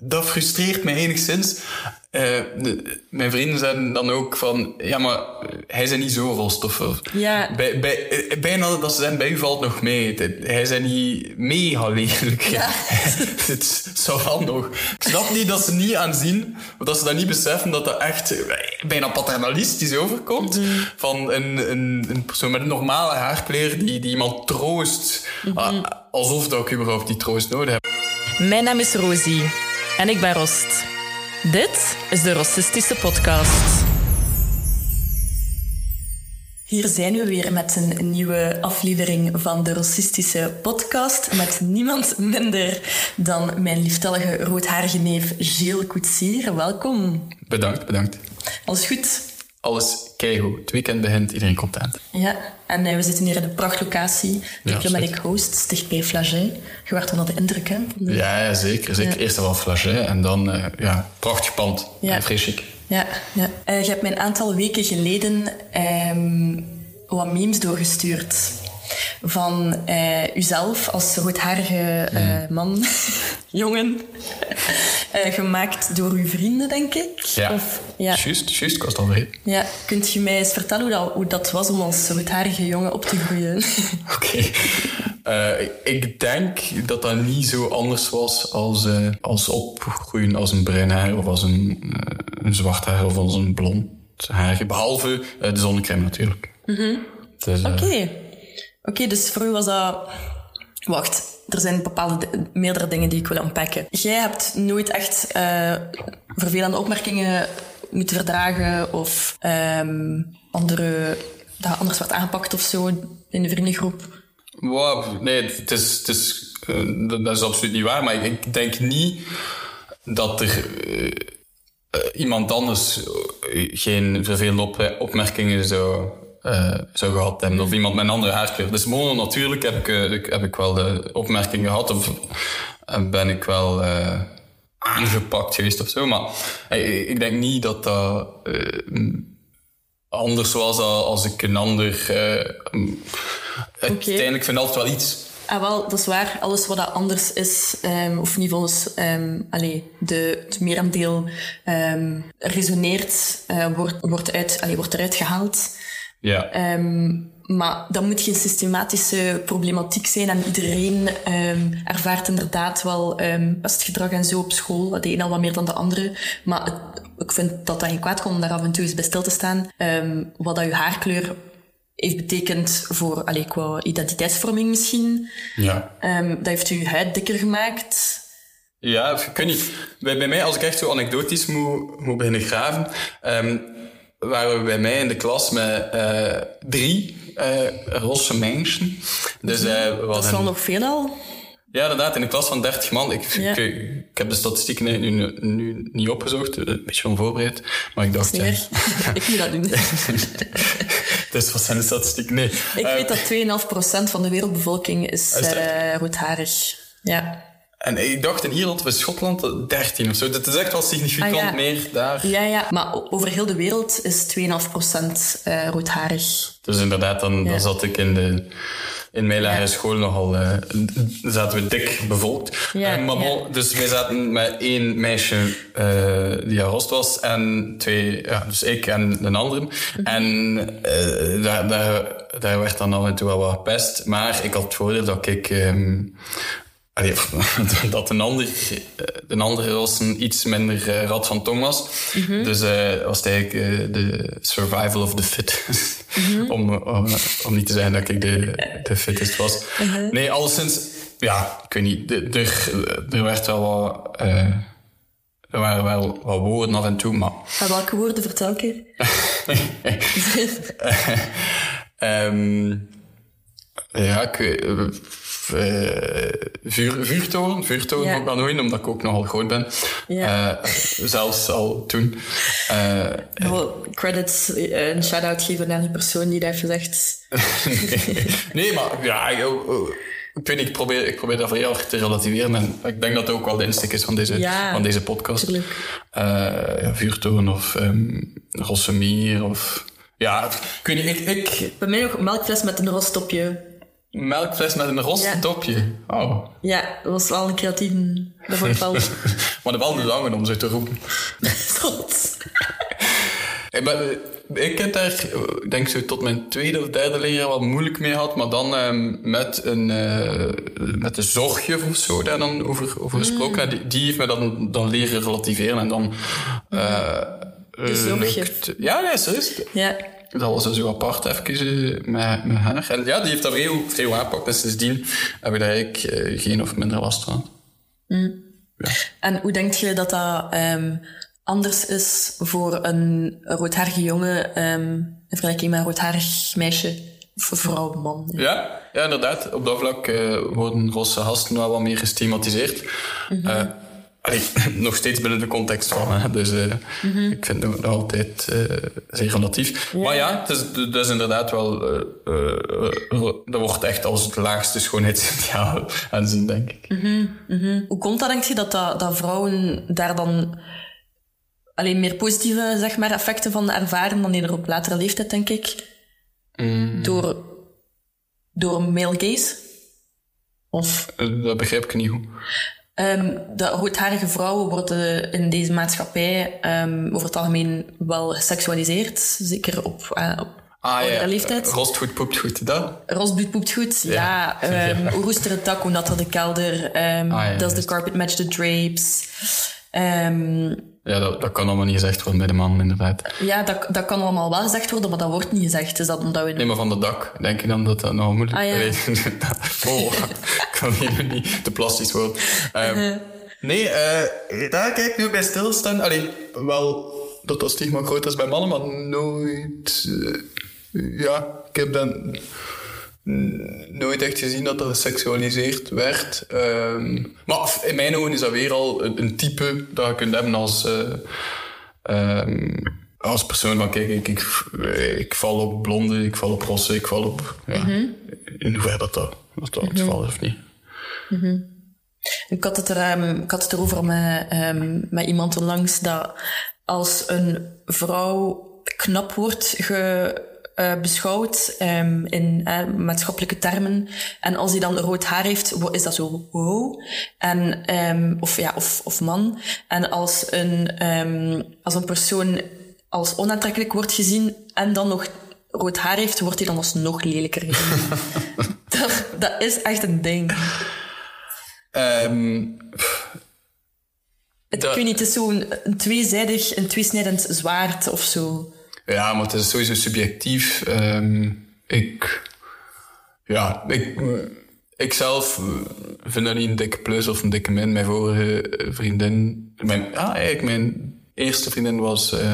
dat frustreert mij enigszins. Uh, de, mijn vrienden zeiden dan ook van, ja, maar hij is niet zo rolstoffig. Ja. Bij, bij, eh, bijna dat ze zeggen, bij u valt nog mee. Hij is niet mega lelijk. Ja. het zou wel nog. Ik snap niet dat ze niet aanzien, of dat ze dat niet beseffen dat dat echt bijna paternalistisch overkomt. Mhm. Van een, een, een persoon met een normale haarkleur die, die iemand troost. Mhm. Ah, alsof dat ik überhaupt die troost nodig heb. Mijn naam is Rosie en ik ben Rost. Dit is de Rossistische Podcast. Hier zijn we weer met een nieuwe aflevering van de Rossistische Podcast. Met niemand minder dan mijn lieftallige roodharige neef Gilles Koetsier. Welkom. Bedankt, bedankt. Alles goed? Alles keigoed. Het weekend begint, iedereen content. Ja, en uh, we zitten hier in de prachtlocatie. De Ja, Host, dicht bij Flagey. Je werd onder de indruk, hè? de- Ja, ja zeker. zeker. Ja. Eerst wel Flagey en dan, eh, ja, prachtig pand. Ja. Ja. Vrees chic. Ja, ja. Eh, je hebt mij een aantal weken geleden ehm, wat memes doorgestuurd. Van eh uzelf als roodharige eh, man, jongen. Eh, gemaakt door uw vrienden, denk ik. Ja. Of, ja. Juist, juist. Ik was het al vergeten. ja. Kunt je mij eens vertellen hoe dat, hoe dat was om als roodharige jongen op te groeien? Oké. Ik denk dat dat niet zo anders was als, als opgroeien als een bruin haar of als een, een zwart haar of als een blond haar. Behalve eh, de zonnecrème natuurlijk. Dus, eh, Oké. Oké, dus voor u was dat... Wacht, er zijn bepaalde, meerdere dingen die ik wil unpacken. Jij hebt nooit echt eh, vervelende opmerkingen moeten verdragen of ehm, andere, dat anders werd aangepakt of zo in de vriendengroep. Wow, nee, is, is, eh, dat, is absoluut niet waar. Maar ik, denk niet dat er eh, iemand anders geen vervelende op, opmerkingen zou, eh, zou gehad hebben. Of iemand met een andere haarkleur. Dus mono natuurlijk heb ik, eh, ik- heb ik wel de opmerkingen gehad. Of eh, ben ik wel eh, aangepakt geweest of zo. Maar ik denk niet dat dat... anders was al- als ik een ander... eh, Uiteindelijk vind ik altijd wel iets. Ah, wel, dat is waar. Alles wat dat anders is, ehm, of niet volgens ehm, allee, de, het merendeel ehm, resoneert, eh, wordt, wordt, uit, allee, wordt eruit gehaald. Ja. Ehm, maar dat moet geen systematische problematiek zijn en iedereen ehm, ervaart inderdaad wel ehm pestgedrag en zo op school. De een al wat meer dan de andere. Maar het- ik vind dat dat geen kwaad kan om daar af en toe eens bij stil te staan. Ehm, wat dat je haarkleur heeft betekend voor, allee, qua identiteitsvorming misschien. ja. Ehm, dat heeft je huid dikker gemaakt. Ja, ik weet niet. Bij, bij mij, als ik echt zo anekdotisch moet, moet beginnen graven, ehm, waren we bij mij in de klas met eh, drie eh rosse mensen. Dus we Dat is wel nog veel al. Ja, inderdaad, in een klas van 30 man. Ik, Ja. ik, ik heb de statistieken nu, nu, nu niet opgezocht, een beetje onvoorbereid. Maar ik dacht, ja, ik moet dat doen. dus wat zijn de statistieken? Nee. Ik weet dat 2,5% van de wereldbevolking is, Is roodharig. Ja. En ik dacht in Ierland of in Schotland eh, 13 of zo. Dat is echt wel significant Ah, ja. meer daar. Ja, ja, maar over heel de wereld is 2,5% eh roodharig. Dus inderdaad, dan, Ja. dan zat ik in, de, in mijn lagere school nogal... eh, zaten we dik bevolkt. Ja, Eh, maar ja. Dus wij zaten met één meisje eh, die arost was en twee... Ja, dus ik en een andere. Mhm. En daar, daar, daar werd dan af en toe wel wat pest. Maar ik had het voordeel dat ik... ehm, allee, dat een ander, eh, een andere rossen iets minder eh, rad van tong was. Mhm. Dus eh, was het eigenlijk de survival of the fit. Mhm. om, om, om niet te zeggen dat ik de, de fittest was. Mhm. Nee, alleszins, ja, ik weet niet. de- Er, er werd wel wat... er waren wel wat woorden af en toe, maar... Welke woorden vertel een keer? Ehm, ja, ik weet... eh, eh, vuur, vuurtoren, vuurtoren Ja. moet ik wel nooit, omdat ik ook nogal groot ben. Ja. Eh, zelfs al toen. Eh, Wel, credits, een shout-out geven naar die persoon die dat heeft gezegd. nee, nee, maar ja, ik, oh, ik weet niet, ik probeer, ik probeer dat voor heel erg te relativeren. En ik denk dat dat ook wel de insteek is van deze, Ja, van deze podcast. ja, vuurtoren of um, Rossemier of... Ja, ik weet niet, ik... ik Bij mij een melkfles met een rostopje. Melkfles met een roze Ja. dopje. Oh. Ja, dat was wel een creatieve... Dat vond ik wel maar wel de lange om zo te roepen. Ik, ben, ik heb daar, eh, ik denk zo tot mijn tweede of derde leerjaar wel moeilijk mee gehad, maar dan ehm, met een eh, met de zorgje of zo daar dan over, over gesproken. Mm. Die, die heeft me dan, dan leren relativeren en dan. eh De zorgje. lukt- ja, nee, serieus. Ja. Dat was zo apart even met, met haar. En ja, die heeft dat heel veel aangepakt. En sindsdien heb ik daar eigenlijk eh, geen of minder last van. En hoe denk je dat dat ehm, anders is voor een roodharige jongen ehm, in vergelijking met een roodharig meisje vrouw, man? Ja, ja inderdaad. Op dat vlak eh, worden rosse gasten wel wat meer gestigmatiseerd. Eh, allee, nog steeds binnen de context van. Hè. Dus eh, ik vind het nog altijd eh, zeer relatief. Maar ja, het is, inderdaad wel... eh, dat wordt echt als het laagste schoonheidsideaal aanzien, denk ik. Hoe komt dat, denk je, dat, dat, dat vrouwen daar dan alleen meer positieve zeg maar, effecten van ervaren dan eerder op latere leeftijd, denk ik? Door, door male gaze? Of dat begrijp ik niet goed. Ehm, de roodharige vrouwen worden in deze maatschappij ehm, over het algemeen wel geseksualiseerd. Zeker op, eh, op Ah ja, leeftijd. rost goed, poept goed. Dat? Rosbloed poept goed. Ja. Ja. ehm, Ja. Roester het dak, hoe natter de kelder. ehm, Ah, ja, dat is de juist. carpet match the drapes. Ehm, Ja, dat, dat kan allemaal niet gezegd worden bij de man, inderdaad. ja, dat, dat kan allemaal wel gezegd worden, maar dat wordt niet gezegd. Is dat omdat we... Nee, maar van de dak denk ik dan dat dat nog moeilijk Ah, ja. Oh, ik kan hier niet te plastisch worden. Ehm, Uh-huh. Nee, eh, daar kijk ik nu bij stilstaan. Allee, wel dat dat stigma groot is bij mannen, maar nooit... eh, ja, ik heb dan nooit echt gezien dat dat geseksualiseerd werd. Ehm, maar in mijn ogen is dat weer al een, een type dat je kunt hebben als... eh, ehm, als persoon van kijk, ik, ik, ik val op blonde, ik val op rosse, ik val op... Ja, In hoeverre dat dat, dat, dat het geval is of niet. Ik had het, er, ehm, ik had het erover met, ehm, met iemand onlangs dat als een vrouw knap wordt ge, eh, beschouwd ehm, in eh, maatschappelijke termen en als hij dan rood haar heeft, is dat zo wow. En, ehm, of, ja, of, of man. En als een, ehm, als een persoon als onaantrekkelijk wordt gezien en dan nog rood haar heeft, wordt hij dan alsnog lelijker gezien. dat, dat is echt een ding. Het, Dat- ik weet niet, het is zo'n een tweezijdig, een tweesnijdend zwaard of zo. Ja, maar het is sowieso subjectief. Ehm, ik, ja, ik, ik zelf vind dat niet een dikke plus of een dikke min. Mijn vorige vriendin, mijn, ja, eigenlijk mijn eerste vriendin was eh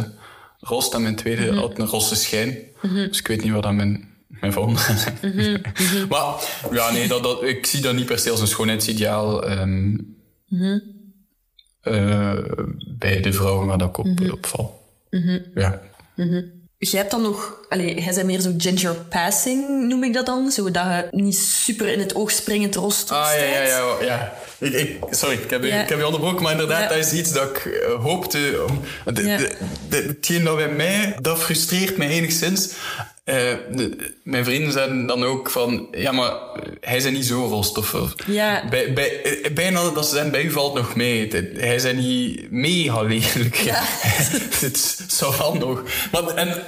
rost en mijn tweede had een rosse schijn. Dus ik weet niet wat dat mijn, mijn volgende Maar ja, nee, dat, dat, ik zie dat niet per se als een schoonheidsideaal. eh, bij de vrouwen waar dat ik op, val. Ja. Jij hebt dan nog, allee, jij bent meer zo ginger passing, noem ik dat dan. Zo dat je niet super in het oog springend rost Ah, ja, ja, ja. ja. Ik, ik, sorry, ik heb, je- Ja. ik heb je onderbroken, maar inderdaad, Ja. dat is iets dat ik eh, hoopte... Om, de, Ja. de, de- hetgeen dat bij mij, dat frustreert mij enigszins. Eh, de- mijn vrienden zeiden dan ook van... Ja, maar hij is niet zo of- Ja. bij, bij, eh, bijna dat ze zeggen, bij u valt nog mee. Hij is niet mega lelijk. het zou wel nog. Maar, en,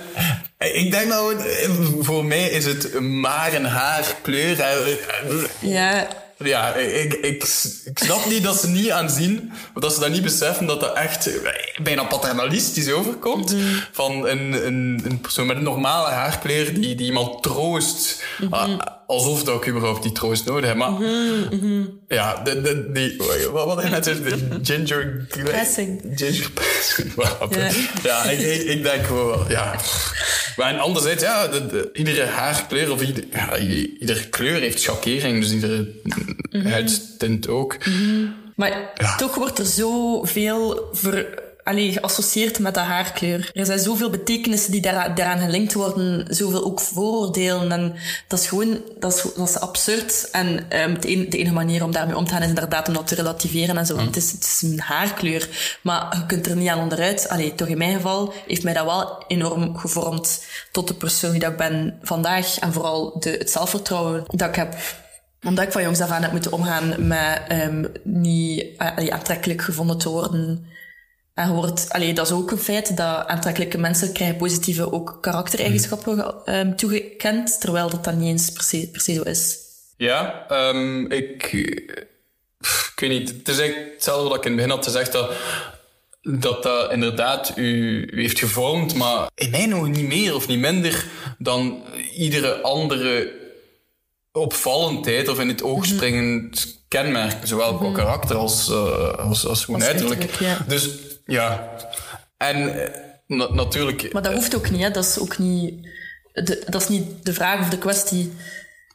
eh, ik denk nou, eh, voor mij is het maar een haarkleur. Eh, eh, Ja, ja, ik, ik, ik snap niet dat ze niet aanzien, of dat ze dat niet beseffen dat dat echt bijna paternalistisch overkomt. Van een, een, een persoon met een normale haarkleur die, die iemand troost. Ah, alsof dat ik überhaupt die troost nodig heb. Maar ja, de, de, die, wat, wat hij net zei, de ginger... Passing. Ginger passing. Wat? Ja. Ja, ik, ik, ik denk gewoon, ja. Maar en anderzijds, ja, de, de- iedere haarkleur of ieder, ja, iedere kleur heeft schakering, dus iedere huidstint ook. maar Ja. toch wordt er zoveel ver, allee, geassocieerd met dat haarkleur. Er zijn zoveel betekenissen die daar, daaraan gelinkt worden, zoveel ook vooroordelen. En dat is gewoon, dat is, dat is absurd. En um, de, de, enige manier om daarmee om te gaan is inderdaad om dat te relativeren en zo. Het, is, het is een haarkleur. Maar je kunt er niet aan onderuit. Allee, toch in mijn geval heeft mij dat wel enorm gevormd tot de persoon die dat ik ben vandaag. En vooral de, het zelfvertrouwen dat ik heb omdat ik van jongs af aan heb moeten omgaan met um, niet uh, aantrekkelijk gevonden te worden. En hoort, allee, dat is ook een feit dat aantrekkelijke mensen krijgen positieve ook karaktereigenschappen um, toegekend, terwijl dat dan niet eens per se, per se zo is. Ja, um, ik, ik weet niet. Het is eigenlijk hetzelfde wat ik in het begin had gezegd, dat dat dat inderdaad u, u heeft gevormd, maar in mijn ogen niet meer of niet minder dan iedere andere opvallendheid of in het oog springend kenmerk, zowel qua karakter als, uh, als, als gewoon uiterlijk. Ja. Dus ja, en na natuurlijk. Maar dat hoeft ook niet, hè? dat is ook niet, de, dat is niet de vraag of de kwestie.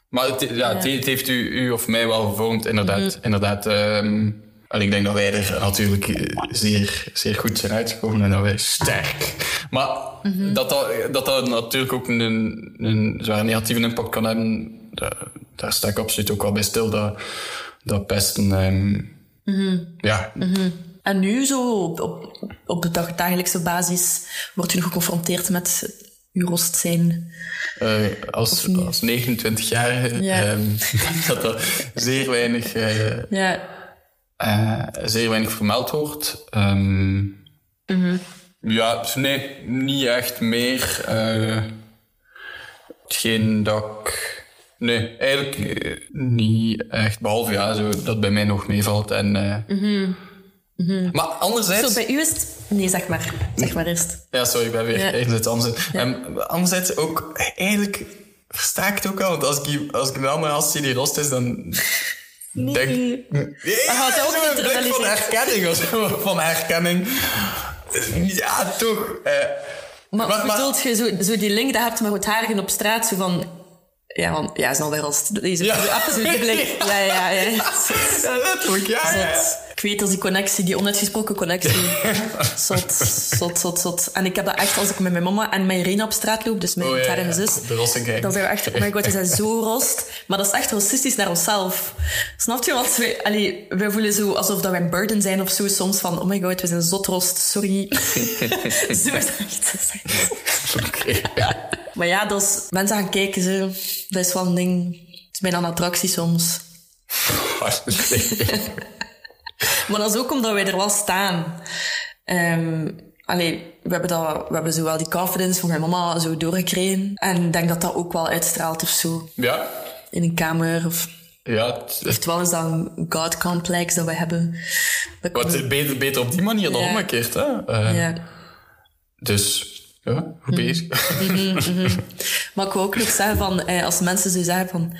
Maar het, ja, ja. Het, het, heeft u, u of mij wel gevormd, inderdaad. Mm -hmm. inderdaad um, en ik denk dat wij er natuurlijk zeer, zeer goed zijn uitgekomen en dat wij sterk. Maar mm -hmm. dat, dat, dat dat natuurlijk ook een, een zware negatieve impact kan hebben, daar, daar sta ik absoluut ook wel bij stil. Dat, dat pesten, um, mm -hmm. ja. En nu zo op, op, op de dag, dagelijkse basis wordt u nog geconfronteerd met uw rost zijn? Uh, als, als 29-jarige ja. um, dat dat zeer weinig... Uh, ja. Uh, zeer weinig vermeld wordt. Um, mm -hmm. Ja, nee, niet echt meer. Hetgeen dat ik... Nee, eigenlijk niet echt. Behalve ja, zo, dat bij mij nog meevalt. En, mm -hmm. Mm -hmm. Maar anderzijds... Zo, bij u is het... Nee, zeg maar. Zeg maar eerst. Ja, sorry, ik ben weer ja. even het anders. Ja. Um, anderzijds ook... Eigenlijk versta ik het ook al. Want als ik, als ik een andere als die rost is, dan... Nee. Denk, nee. Gaat ook niet denk van herkenning of zo. Van herkenning. Ja, toch. Uh, maar, maar bedoelt je zo, zo die link dat hebt met het haarigen op straat, zo van... Ja, want ja, is alweer als deze ja. absolute blik. Ja, ja, ja. Ja, letterlijk, ja. Weet als die connectie, die onuitgesproken connectie. zot, zot, zot, zot. En ik heb dat echt als ik met mijn mama en mijn Irene op straat loop, dus mijn oh, ja, ja. zus. De Dan zijn we echt, oh my god, we zijn zo rost. Maar dat is echt racistisch naar onszelf. Snap je? Want wij, allee, wij voelen zo alsof dat wij een burden zijn of zo soms van, oh my god, we zijn zot rost, sorry. zo is echt. Ja. Maar ja, dat is, mensen gaan kijken, zo. dat is wel een ding. Het is bijna een attractie soms. maar dat is ook omdat wij er wel staan. Um, allee, we hebben, dat, we hebben zo wel die confidence van mijn mama zo doorgekregen. En ik denk dat dat ook wel uitstraalt of zo. Ja. In een kamer of... Ja. Het, Oftewel is dat een god complex dat we hebben. Dat Wat beter, beter op die manier dan Ja. omgekeerd, hè? Uh, ja. Dus, ja, goed bezig. Mhm, mhm. Maar ik wil ook nog zeggen van, eh, als mensen zo zeggen van...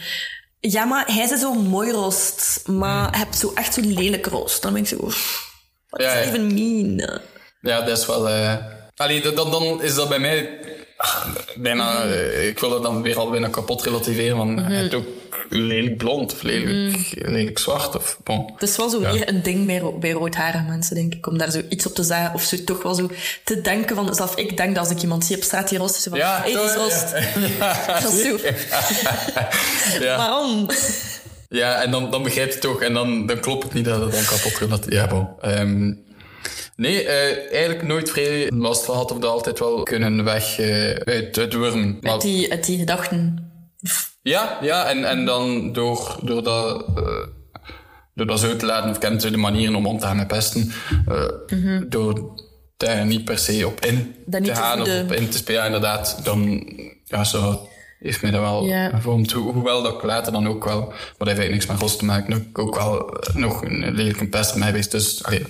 Ja, maar hij is zo mooi rost, maar hij hebt zo echt zo'n lelijk rost. Dan ben ik zo... Ja, does ja. even mean? Ja, dat is wel... eh Allee, dan, dan- is dat bij mij bijna... eh, ik wil dat dan weer al bijna kapot relativeren, want hij heeft ook lelijk blond of lelijk, lelijk zwart. Of, bon. Het is wel zo Ja. weer een ding bij, ro- bij roodharige mensen, denk ik, om daar zo iets op te zeggen. Of zo toch wel zo te denken van... Zelf ik denk dat als ik iemand zie op straat die rost is, van... Ja, hey, die is rost. ja. Dat is zo. Waarom? Ja, en dan, dan begrijp je het toch. En dan, dan klopt het niet dat het dan kapot gaat. Ja, bon. Ehm, nee, eh, eigenlijk nooit vrij last van had of dat altijd wel kunnen weg eh, uit, uit wurmen. Maar- Uit die, uit die gedachten. Ja, ja en, en dan door, door dat... eh, door dat zo te laten, of kent ze de manieren om om te gaan met pesten, eh, door daar niet per se op in Mhm. Dat te gaan of op in te spelen, inderdaad, dan ja, zo heeft mij dat wel gevormd. Ho- hoewel dat ik later dan ook wel, maar dat heeft eigenlijk niks met rost te maken, ook wel eh, nog een lelijke pest mij geweest. Dus, allee.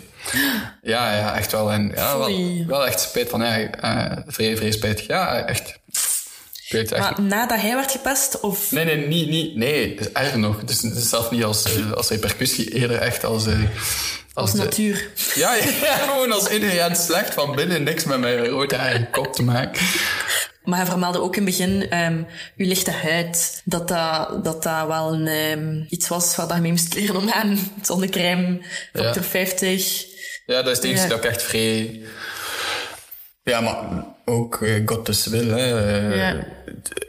ja, ja, echt wel. En ja, wel, wel echt spijt van, ja, eh vrij, vrij spijtig. Ja, echt. Ik weet echt Maar nadat hij werd gepest, of... Nee, nee, niet, niet, nee, is erger nog. Het is, het is niet als, eh, als repercussie, eerder echt als... Als natuur. Ja, ja, gewoon als inherent slecht van binnen, niks met mijn rode haar en kop te maken. Maar hij vermeldde ook in het begin ehm uw lichte huid. Dat dat, dat, dat wel een, ehm, iets was waar dat je mee moest leren omgaan. Zonnecrème, factor Ja. 50. Ja, dat is het enige Ja. dat ik echt vrij... Ja, maar ook uh, Gottes wil, hè. Uh, Ja.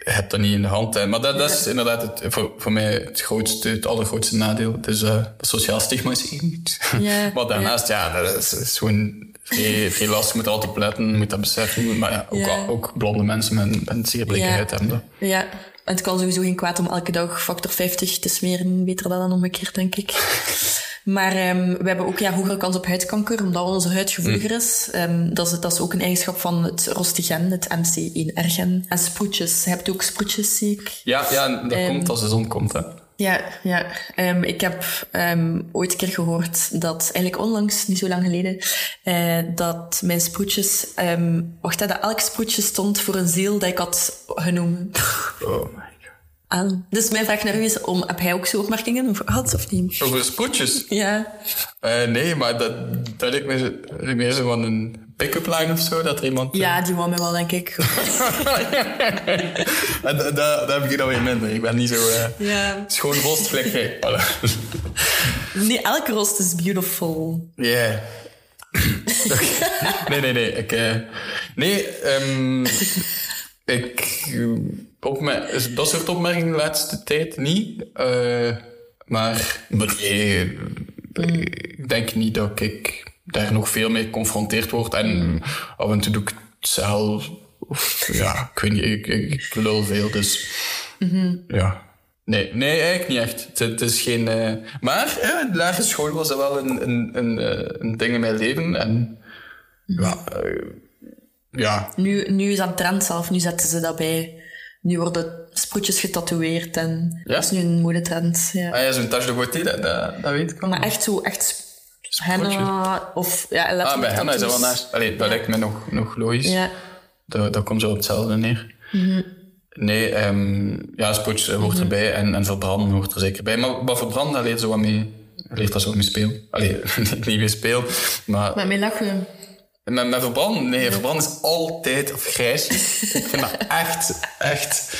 Je hebt dat niet in de hand. Hè. Maar dat, dat is inderdaad het, voor, voor mij het grootste, het allergrootste nadeel. Dus uh, dat sociaal stigma is één maar daarnaast, ja, dat is, is gewoon vrij, lastig. Je moet altijd op letten, je moet dat beseffen. Maar ja, ook, Ja. ook blonde mensen met, met zeer blikke Ja. huid hebben dat. Ja, en het kan sowieso geen kwaad om elke dag factor 50 te smeren. Beter dan omgekeerd, denk ik. Maar ehm, we hebben ook ja, hogere kans op huidkanker, omdat onze huid gevoeliger is. Ehm, dat, is dat is ook een eigenschap van het rostigen, het MC1R-gen. En sproetjes. Je hebt ook sproetjes, zie ik. Ja, ja dat Ehm. komt als de zon komt, hè. Ja, ja. Ehm, ik heb ehm, ooit een keer gehoord dat, eigenlijk onlangs, niet zo lang geleden, eh, dat mijn sproetjes, ehm wacht, dat elk sproetje stond voor een ziel dat ik had genomen. Oh my god. aan. Dus mijn vraag naar u is, om, heb hij ook zo opmerkingen over gehad of niet? Over sproetjes? Ja. Eh, nee, maar dat, dat lijkt me meer zo van een pick-up line of zo, dat er iemand... Ja, die wou mij wel, denk ik. En da- da- daar heb ik dan weer minder. Ik ben niet zo eh, Ja. schoon rostvlek. Nee, elke rost is beautiful. Yeah. Oké. Nee, nee, nee. Ik, eh, nee, ehm, ik... eh, dat soort opmerkingen de laatste tijd niet. eh, maar maar nee, eh, ik denk niet dat ik daar nog veel mee geconfronteerd word. En af en toe doe ik het zelf. Of, ja, ik weet niet. Ik, ik, ik lul veel, dus... Ja. Nee, nee, eigenlijk niet echt. Het, het is geen... eh, maar ja, de lagere school was dat wel een, een, een, eh, een ding in mijn leven. En ja, eh, ja, Nu, nu is dat trend zelf, nu zetten ze dat bij. Nu worden sproetjes getatoeëerd en Ja? dat is nu een modetrend. Ja. ah, ja zo'n tache de beauté, dat, dat, dat weet ik wel. Maar echt zo, echt henna of ja, ah, bij Henna is dat wel naast. Allee, dat lijkt me nog, nog logisch. Ja. Dat, dat komt zo op hetzelfde neer. Mhm. Nee, ehm ja, eh, hoort erbij en, en verbranden hoort er zeker bij. Maar, maar verbranden, daar leert zo wat mee, leert dat zo mee spelen. Allee, niet mee spelen, maar Met mijn lachen. Met, met verbranden? Nee, verbranden is altijd of grijs. ik vind dat echt, echt...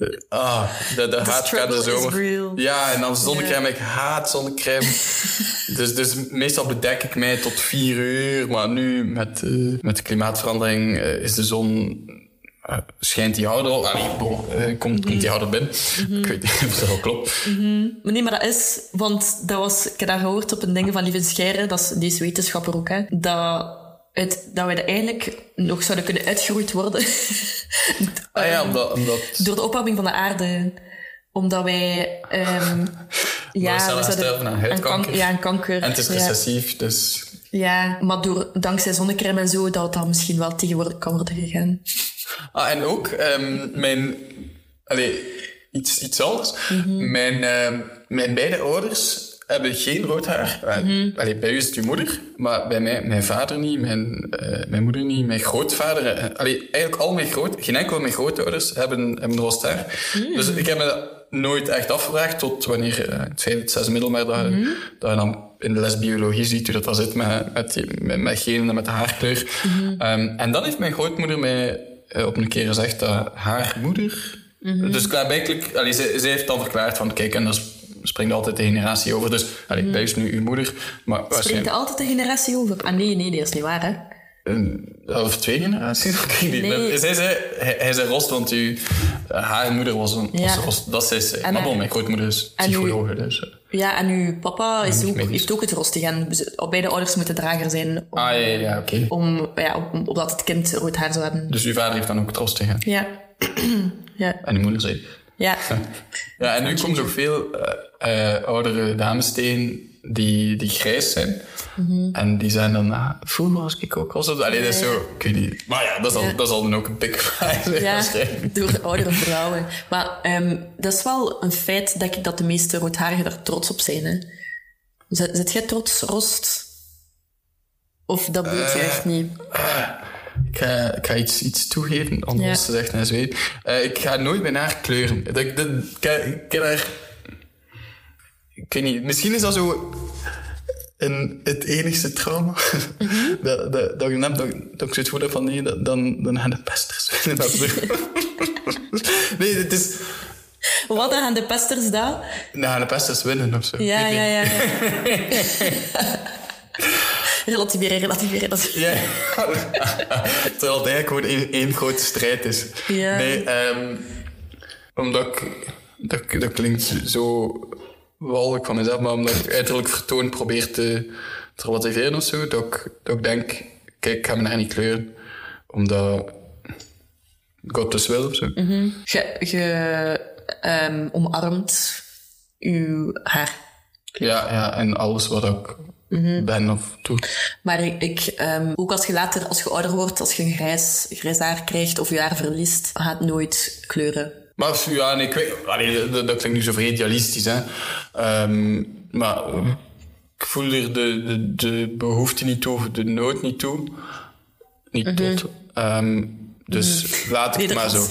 eh, Ah, de, de haat gaat de is zomer. real. Ja, en dan zonnecrème. Ik haat zonnecrème. dus, dus meestal bedek ik mij tot vier uur. Maar nu, met, eh, met de klimaatverandering, eh, is de zon... schijnt die harder al. Allee, komt, komt die harder binnen. Ik weet niet of dat wel klopt. Maar nee, maar dat is, want dat was, ik heb dat gehoord op een ding van Lieven Scheire, dat is deze wetenschapper ook, hè, dat, het, dat wij er eigenlijk nog zouden kunnen uitgeroeid worden Ah ja, omdat... omdat door de opwarming van de aarde. Omdat wij, ehm ja, we zouden- sterven aan huidkanker. kanker. Ja, aan kanker. en het is ja. recessief, dus... Ja, maar door, dankzij zonnecrème en zo, dat dan misschien wel tegen worden, kan worden gegaan. Ah, en ook ehm, mijn... Allee, iets, iets anders. mijn, ehm, mijn beide ouders hebben geen rood haar. Eh, allee, bij u is het uw moeder, maar bij mij, mijn vader niet, mijn, eh, mijn moeder niet, mijn grootvader... eh, allee, eigenlijk al mijn groot... Geen enkel van mijn grootouders hebben, hebben rood haar. Dus ik heb me nooit echt afgevraagd tot wanneer... eh, het vijfde, zesde middelbaar, dat, je- dat je dan in de les biologie ziet hoe dat, dat zit met, met, met, met genen en met de haarkleur. Ehm, en dan heeft mijn grootmoeder mij op een keer gezegd dat haar moeder... Dus klaarblijkelijk... Allee, zij, zij heeft dan verklaard van... Kijk, en dat is- springt altijd de generatie over. Dus allee, bij is nu uw moeder. Maar Springt er altijd de generatie over? Ah nee, nee, dat is niet waar, hè? eh, Of twee generaties? Nee. Zij zei... Hij, hij zei rost, want uw, haar moeder was een Ja. rost. Dat zei. En maar bon, mijn grootmoeder is psycholoog. Dus, eh. Ja, en uw papa is ook, heeft ook het rostig. En ze- beide ouders moeten drager zijn om, Ah, ja, ja, oké. om, ja, om, opdat het kind rood haar zou hebben. Dus uw vader heeft dan ook het rost tegen. Ja. ja. En uw moeder zei... Ja. Ja, en nu komen er ook veel eh, eh, oudere dames tegen die, die grijs zijn. En die zijn dan, ah, vroeger was ik ook al zo. Allee, dat is zo, ik weet niet. Maar ja, dat zal, Ja. dat zal dan ook een pik zijn Ja, door de oudere vrouwen. Maar ehm, dat is wel een feit, denk ik, dat de meeste roodharigen daar trots op zijn. Hè. Zet, zet jij trots, Rost? Of dat bedoel je echt niet? Ik ga, ik ga iets, iets toegeven, anders Ja. zegt hij zweet. Eh, ik ga nooit mijn haar kleuren. Dat, dat, ik, ik, ik heb daar... Ik weet niet, misschien is dat zo... Een, het enigste trauma dat, dat, dat ik heb, dat, dat ik zoiets heb van nee, dat- dan, dan gaan de pesters winnen. Dat nee, het is... Wat gaan de pesters daar? Dan gaan de pesters winnen of zo. Ja, Ik ja, ja. Ja, Relativeren, relativeren. relativeren. Ja. Terwijl het eigenlijk gewoon één, één grote strijd is. Ja. Nee, ehm, omdat ik... Dat, dat klinkt zo walgelijk van mezelf, maar omdat ik uiterlijk vertoon probeer te, te relativeren of zo, dat ik, dat ik denk, kijk, ik ga me daar niet kleuren. Omdat God dus wil of zo. Je, je ehm, omarmt uw haar. Ja, ja, en alles wat ik ben of doe. Maar ik, ik, ehm, ook als je later, als je ouder wordt, als je een grijs, grijs haar krijgt of je haar verliest, gaat nooit kleuren. Maar ja, nee, ik weet, allee, dat, dat klinkt nu zo vrij idealistisch, hè. Ehm, maar ik voel er de, de, de behoefte niet toe, de nood niet toe. Niet tot. Ehm, dus laat ik het maar zo.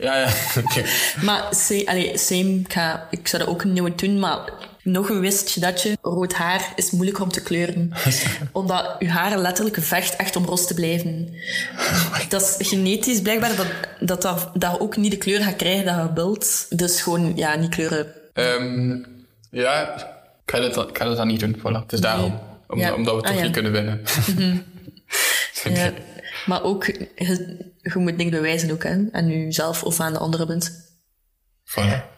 Ja, ja, oké. Maar allee, same, ik, ga, ik zou dat ook nooit doen, maar nog een wist dat je rood haar is moeilijk om te kleuren. Omdat je haar letterlijk vecht echt om roze te blijven. Dat is genetisch blijkbaar dat dat, dat, ook niet de kleur gaat krijgen dat je wilt. Dus gewoon, ja, niet kleuren. Ehm, ja, ik ga, dat, dan- ik ga dat dan niet doen. Voilà. Het is daarom. Om, Ja. Omdat we Ah, toch ja. niet kunnen winnen. Ja. Maar ook, je, moet niks bewijzen ook, hè, aan jezelf of aan de andere bent. Voilà.